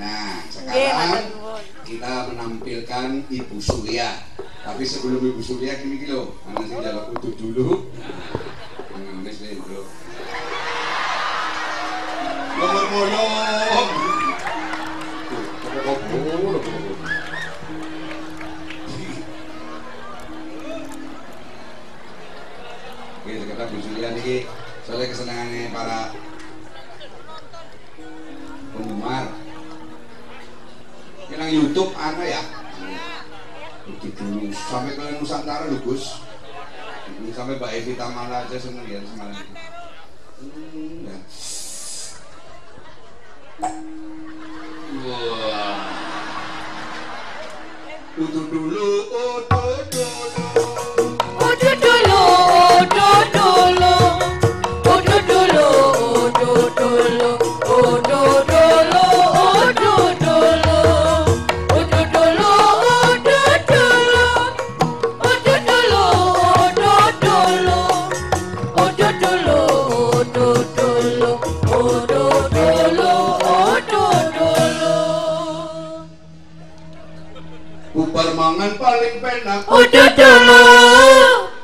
Nah, sekarang kita menampilkan Ibu Surya. Tapi sebelum Ibu Surya gini loh, mana sih jalan utuh dulu. Ngemis nih bro. Nomor molong. Oke, sekarang Bu Surya nih, soalnya kesenangannya para penggemar. Yang YouTube ana ya. Begitu sampai ke Nusantara lho Gus. Ini sampai Mbak Evi Tamala aja seneng ya semalam. Hmm, ya. Wah. Utuh dulu, utuh Bubar mangan paling penak. Udu dulu,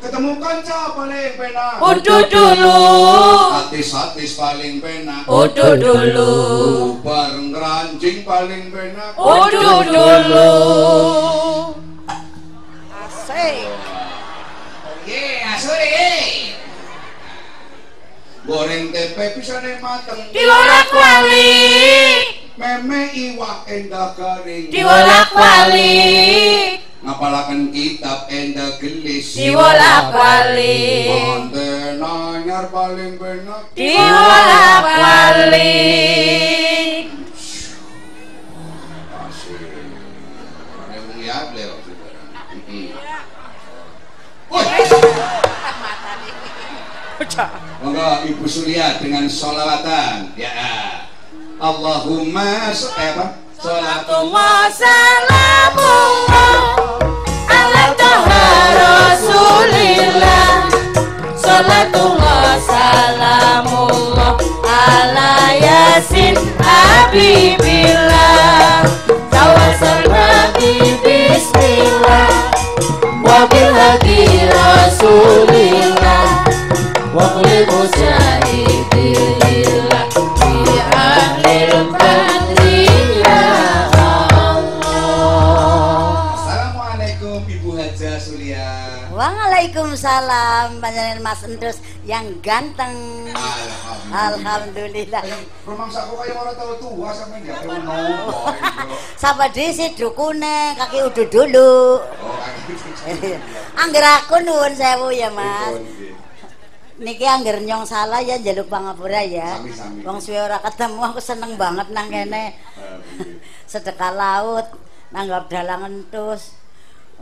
Ketemu kanca paling penak. udu dulu. Atis-atis paling penak. Udu dulu. Bareng ranjing paling penak. Udu dulu. Asik. Ye, asore. Goreng tempe pisane mateng. Diwolak walik, meme iwak endah kering. Diwolak walik ngapalakan kitab endah gelis. Diwolak walik bonten anyar paling benar diwolak walik asik ada Ibu Sulia dengan solawatan. Ya. Allahumma eh, apa? Salatullah salamullah ala taha rasulillah Salatullah salamullah ala yasin habibillah Waalaikumsalam panjenengan Mas Endus yang ganteng. Alhamdulillah. Rumah saku kayak orang tahu tua tahu nopo. Sapa dhisik dukune kaki udu dulu. Oh, Angger aku nuwun sewu ya, Mas. Niki angger nyong salah ya njaluk pangapura ya. Wong suwe ora ketemu aku seneng banget nang kene. Sedekah laut nanggap dalang entus.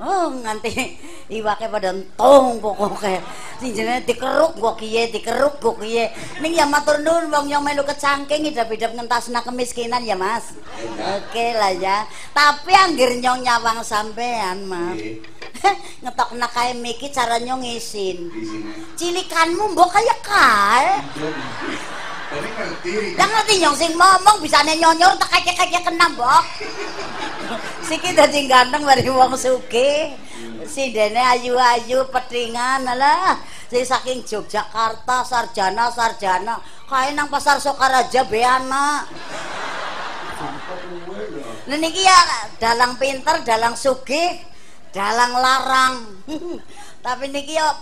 Oh, nganti iwake pada entung pokoke. Sing jenenge dikeruk kok kiye, dikeruk kok kiye. Ning ya matur nuwun wong yang melu kecangking idap-idap ngentasna kemiskinan ya, Mas. Oke lah ya. Tapi anggere nyong nyawang sampean, Mas. Ngetokna kae miki cara nyong isin. Cilikanmu mbok kaya kae. Tadi ngerti. Lah ngerti nyong sing ngomong bisane nyonyor tak kaya-kaya kena mbok. Siki dadi ganteng dari wong sugih. Sindene ayu-ayu petingan alah. Sing saking Yogyakarta sarjana-sarjana kae nang pasar Sokaraja be anak. Lah niki ya dalang pinter, dalang sugih, dalang larang. Tapi niki ya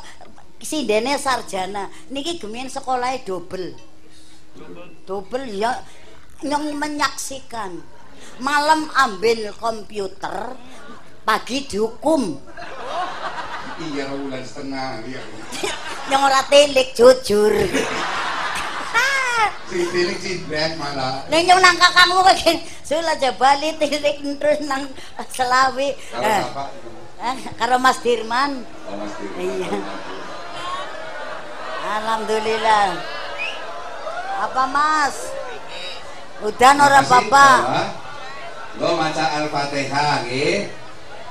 sindene sarjana. Niki gemien sekolahnya double. Double ya yang menyaksikan. Malam ambil komputer, pagi dihukum. Iya bulan setengah iya. Yang ora telik jujur. Si tilik cibret malah. Ning yang nang kakangmu kayak sula aja bali tilik terus nang Selawi. Eh, bapak eh, karo Mas Dirman. Oh, Mas Tiri. Iya. Alhamdulillah. Apa Mas? Udah ora apa-apa. Lo maca Al-Fatihah nggih.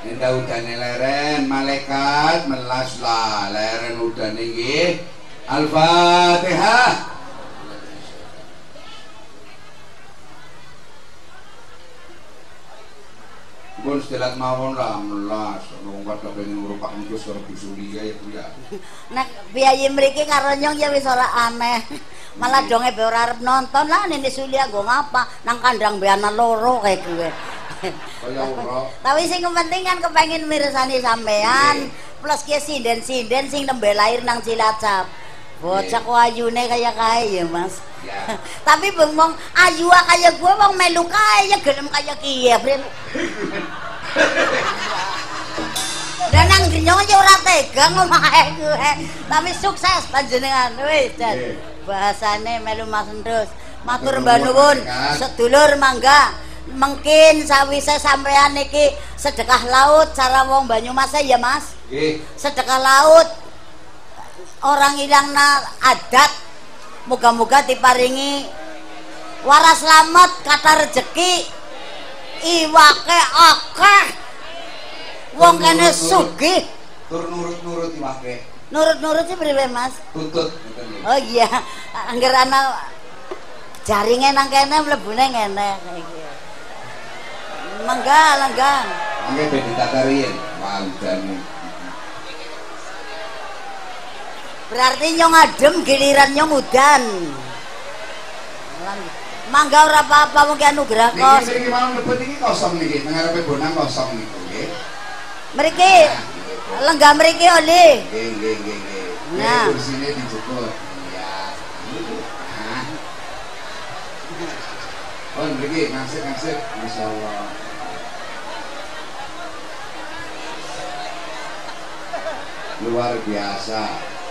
Nenda udane leren malaikat melas lah leren udane nggih. Al-Fatihah. Pun sedelat mawon lah melas. Wong pada pengen ngrupak engkus karo Bu Sulia ya Bu ya. Nek biayi mriki karo nyong ya wis ora aneh. Malah donge be ora arep nonton lah Nene Sulia nggo ngapa nang kandang be ana loro kayak gue. Kaya ora. Tapi sing penting kan kepengin mirsani sampean plus ki sinden-sinden sing nembe lahir nang Cilacap. Bocah ku ayune kaya kae ya, Mas. Ya. Tapi bengong ayu kaya gue wong melu kaya gelem kaya kiye, Brim. Dan nang genyong aja ora tega ngomong ae gue. Tapi sukses panjenengan wis dan bahasane melu Mas Endus. Matur mbah nuwun, sedulur mangga mungkin sawise sampean iki sedekah laut cara wong Banyumas ya Mas. Nggih. Sedekah laut orang hilang na adat moga-moga diparingi waras selamat kata rezeki iwake akeh wong kene sugih Tur nurut-nurut iwake. nurut-nurut sih priwe Mas nggih. oh iya angger ana jaringe nang kene mlebune ngene mangga langga Mangke ben ditatariin. Wah, udan. Berarti nyong adem giliran nyong udan mangga ora apa-apa mungkin anugerah Niki kos mriki mau mlebet iki kosong niki, nang ngarepe bonang kosong niku nggih. mriki lenggah mriki oli Nggih, nggih, nggih, nggih. Nah. Nggih, Kursine. Iya. Nah. Oh, mriki ngasih-ngasih masyaallah. Luar biasa.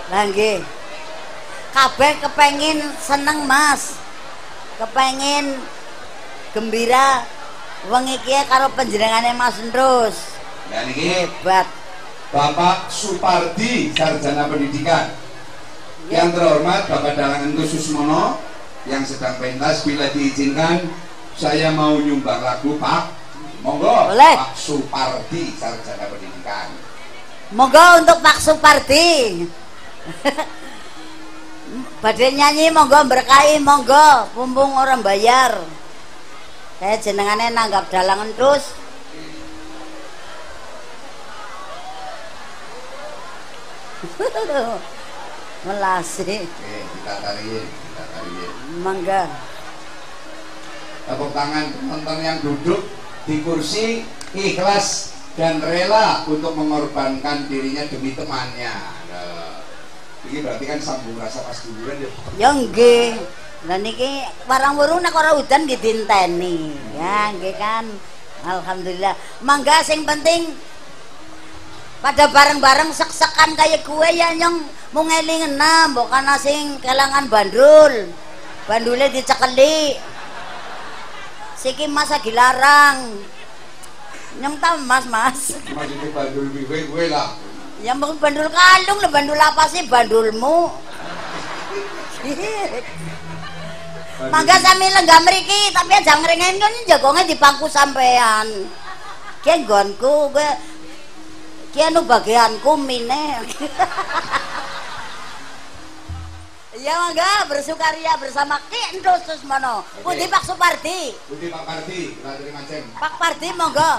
Lah nggih. Kabeh kepengin seneng Mas. Kepengin gembira wengi iki karo panjenengane Mas. Dan ini Hebat. Bapak Supardi, Sarjana Pendidikan. Yang terhormat Bapak Dalangan Susmono yang sedang pentas bila diizinkan saya mau nyumbang lagu Pak. Monggo Boleh. Pak Supardi, Sarjana Pendidikan. Monggo untuk Pak Supardi. Badhe nyanyi monggo berkahi monggo pumpung orang bayar. Saya jenengane nanggap dalangan terus. Melasi, Oke, kita tariin, kita tariin. mangga. Tepuk tangan penonton yang duduk di kursi ikhlas dan rela untuk mengorbankan dirinya demi temannya. Ini berarti kan sambung rasa pas duluan ya. Ya nggih. Lah niki warang wurung nek ora udan ditinteni. Ya nggih kan. Alhamdulillah. Mangga sing penting pada bareng-bareng sek-sekan kayak gue ya nyong mau ngeling enam bukan sing kelangan bandul bandulnya dicekeli siki masa dilarang nyong tau mas mas Maksudnya bandul biwe gue lah. Yang mau bandul kalung lah bandul apa sih bandulmu Mangga sami lenggah mriki, tapi aja ngrengen kan jagonge di bangku sampean. Ki nggonku kowe ki anu bagianku mine. Ya mangga bersukaria bersama Ki Endus Susmono. Pundi Pak Supardi? Budi Pak ceng. Pak Pardi monggo.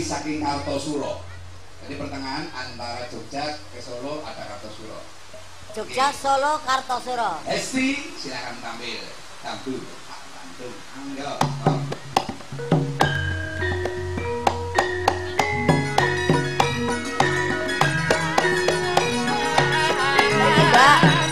Saking Kartosuro. Jadi pertengahan antara Jogja ke Solo ada Kartosuro. Jogja Solo Kartosuro. Esti silakan tampil. Tampil. Niki Mbak